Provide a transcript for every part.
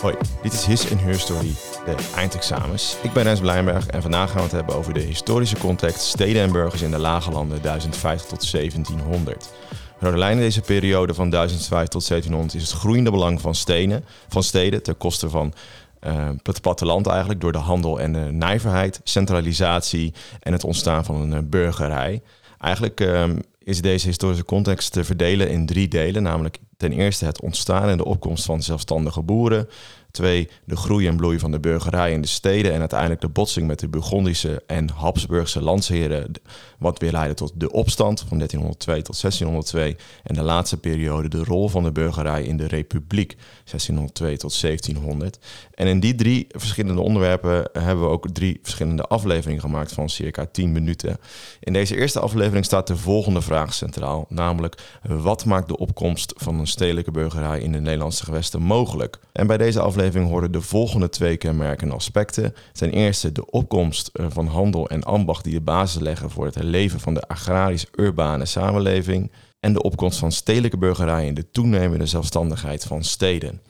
Hoi, dit is His en Her Story, de eindexamens. Ik ben Rens Blijnberg en vandaag gaan we het hebben over de historische context steden en burgers in de lage landen 1050 tot 1700. Rode lijn in deze periode van 1005 tot 1700 is het groeiende belang van steden, van steden ten koste van uh, het platteland eigenlijk door de handel en de nijverheid, centralisatie en het ontstaan van een uh, burgerij. Eigenlijk uh, is deze historische context te verdelen in drie delen, namelijk ten eerste het ontstaan en de opkomst van zelfstandige boeren, Twee, de groei en bloei van de burgerij in de steden en uiteindelijk de botsing met de Burgondische en Habsburgse landsheren, wat weer leidde tot de opstand van 1302 tot 1602 en de laatste periode de rol van de burgerij in de republiek 1602 tot 1700. En in die drie verschillende onderwerpen hebben we ook drie verschillende afleveringen gemaakt van circa 10 minuten. In deze eerste aflevering staat de volgende vraag centraal, namelijk wat maakt de opkomst van een stedelijke burgerij in de Nederlandse gewesten mogelijk? En bij deze aflevering aflevering horen de volgende twee kenmerkende aspecten. Ten eerste de opkomst eh, van handel en ambacht die de basis leggen voor het leven van de agrarisch-urbane samenleving. En de opkomst van stedelijke burgerij en de toenemende zelfstandigheid van steden.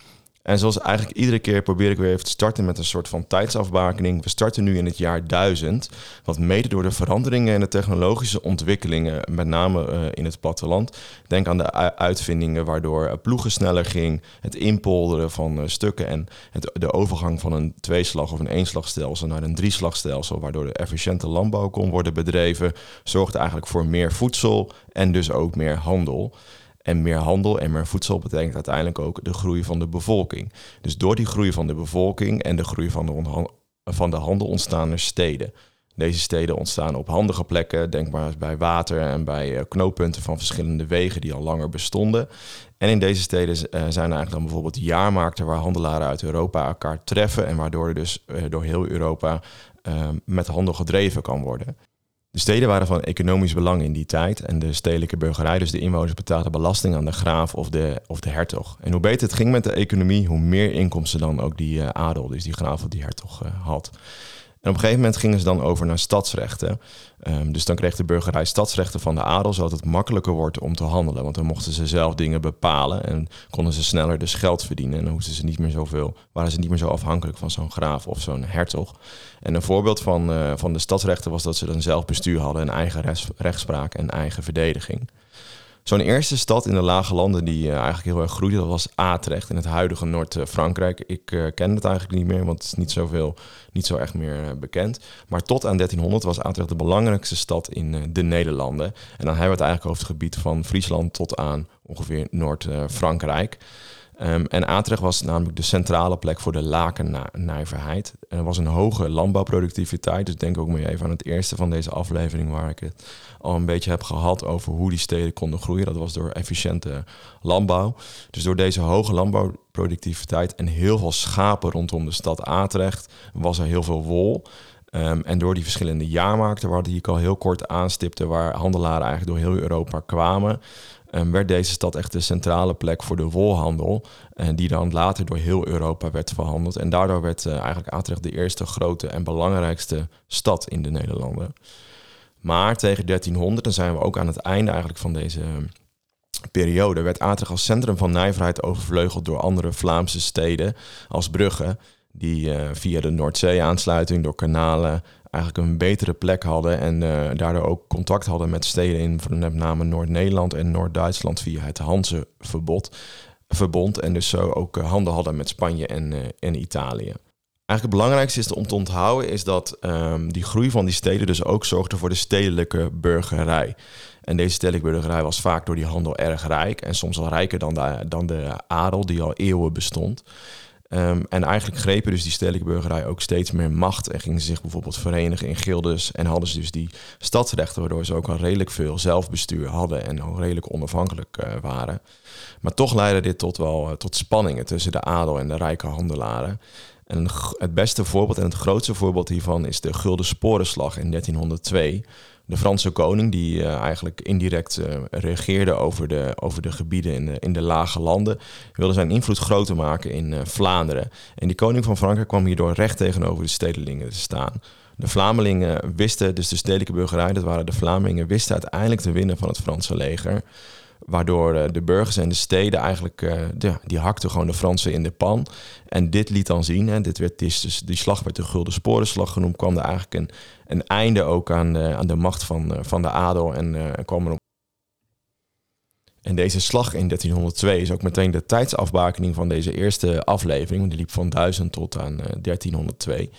En zoals eigenlijk iedere keer probeer ik weer even te starten met een soort van tijdsafbakening. We starten nu in het jaar 1000, wat mede door de veranderingen en de technologische ontwikkelingen, met name uh, in het platteland. Denk aan de uitvindingen waardoor ploegen sneller ging, het inpolderen van uh, stukken en de overgang van een tweeslag of een eenslagstelsel naar een drieslagstelsel, waardoor de efficiënte landbouw kon worden bedreven, zorgde eigenlijk voor meer voedsel en dus ook meer handel. En meer handel en meer voedsel betekent uiteindelijk ook de groei van de bevolking. Dus door die groei van de bevolking en de groei van de, handel ontstaan er steden. Deze steden ontstaan op handige plekken, denk maar bij water en bij eh, knooppunten van verschillende wegen die al langer bestonden. En in deze steden uh, zijn er eigenlijk dan bijvoorbeeld jaarmarkten waar handelaren uit Europa elkaar treffen en waardoor er dus uh, door heel Europa met handel gedreven kan worden. De steden waren van economisch belang in die tijd en de stedelijke burgerij, dus de inwoners, betaalden belasting aan de graaf of de, of de hertog. En hoe beter het ging met de economie, hoe meer inkomsten dan ook die uh, adel, dus die graaf of die hertog, uh, had. En op een gegeven moment gingen ze dan over naar stadsrechten. Um, dus dan kreeg de burgerij stadsrechten van de adel, zodat het makkelijker wordt om te handelen. Want dan mochten ze zelf dingen bepalen en konden ze sneller dus geld verdienen. En dan hoefden ze niet meer zoveel, waren ze niet meer zo afhankelijk van zo'n graaf of zo'n hertog. En een voorbeeld van, uh, van de stadsrechten was dat ze dan zelf bestuur hadden, een eigen rechts, rechtspraak en eigen verdediging. Zo'n eerste stad in de lage landen die uh, eigenlijk heel erg groeide, dat was Atrecht in het huidige Noord-Frankrijk. Ik uh, ken het eigenlijk niet meer, want het is niet, zoveel, niet zo echt meer uh, bekend. Maar tot aan 1300 was Atrecht de belangrijkste stad in de Nederlanden. En dan hebben we het eigenlijk over het gebied van Friesland tot aan ongeveer Noord-Frankrijk. Um, en Atrecht was namelijk de centrale plek voor de lakennijverheid. Er was een hoge landbouwproductiviteit. Dus denk ook maar even aan het eerste van deze aflevering... waar ik het al een beetje heb gehad over hoe die steden konden groeien. Dat was door efficiënte landbouw. Dus door deze hoge landbouwproductiviteit en heel veel schapen rondom de stad Atrecht... was er heel veel wol... Um, en door die verschillende jaarmarkten, waar die ik al heel kort aanstipte, waar handelaren eigenlijk door heel Europa kwamen, um, werd deze stad echt de centrale plek voor de wolhandel. En die dan later door heel Europa werd verhandeld. En daardoor werd uh, eigenlijk Atrecht de eerste grote en belangrijkste stad in de Nederlanden. Maar tegen 1300, dan zijn we ook aan het einde eigenlijk van deze ehm, periode, werd Atrecht als centrum van nijverheid overvleugeld door andere Vlaamse steden als Brugge die uh, via de Noordzee-aansluiting door kanalen eigenlijk een betere plek hadden en uh, daardoor ook contact hadden met steden in met name Noord-Nederland en Noord-Duitsland via het Hanse-verbod. Verbond en dus zo ook uh, handel hadden met Spanje en, en Italië. Eigenlijk het belangrijkste is om te onthouden is dat um, die groei van die steden dus ook zorgde voor de stedelijke burgerij. En deze stedelijke burgerij was vaak door die handel erg rijk en soms al rijker dan de, dan de adel die al eeuwen bestond. Um, en eigenlijk grepen dus die stedelijke burgerij ook steeds meer macht en gingen zich bijvoorbeeld verenigen in gildes en hadden ze dus die stadsrechten, waardoor ze ook al redelijk veel zelfbestuur hadden en al redelijk onafhankelijk uh, waren. Maar toch leidde dit tot wel uh, tot spanningen tussen de adel en de rijke handelaren. En het beste voorbeeld en het grootste voorbeeld hiervan is de Gulden Sporenslag in 1302 de Franse koning, die uh, eigenlijk indirect uh, regeerde over de, over de gebieden in de, in de lage landen, wilde zijn invloed groter maken in uh, Vlaanderen. En die koning van Frankrijk kwam hierdoor recht tegenover de stedelingen te staan. De Vlamingen wisten, dus de stedelijke burgerij, dat waren de Vlamingen, wisten uiteindelijk te winnen van het Franse leger. Waardoor eh, de burgers en de steden eigenlijk, uh, die hakten gewoon de Fransen in de pan. En dit liet dan zien, hè, dit werd, dus, die slag werd de Gulden Sporenslag genoemd, kwam er eigenlijk een, een einde ook aan, aan de macht van, van de adel en uh, kwam er en deze slag in 1302 is ook meteen de tijdsafbakening van deze eerste aflevering. Die liep van 1000 tot aan 1302.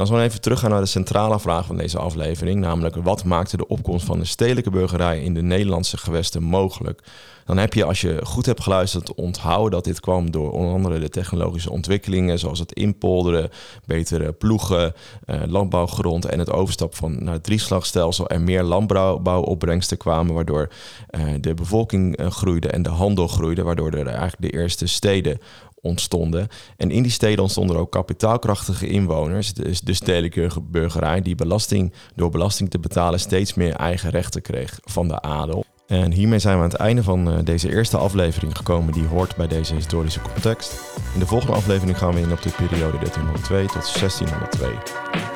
Als we even teruggaan naar de centrale vraag van deze aflevering, namelijk wat maakte de opkomst van de stedelijke burgerij in de Nederlandse gewesten mogelijk? Dan heb je, als je goed hebt geluisterd, onthouden dat dit kwam door onder andere de technologische ontwikkelingen, zoals het inpolderen, betere ploegen, eh, landbouwgrond en het overstap van naar het drieslagstelsel en meer landbouwopbrengsten kwamen, waardoor eh, de bevolking eh, groeide en de handel groeide, waardoor er eigenlijk de eerste steden ontstonden. En in die steden ontstonden ook kapitaalkrachtige inwoners, dus de stedelijke burgerij, die belasting door belasting te betalen steeds meer eigen rechten kreeg van de adel. En hiermee zijn we aan het einde van eh, deze eerste aflevering gekomen die hoort bij deze historische context. In de volgende aflevering gaan we in op de periode 1302 tot 1602.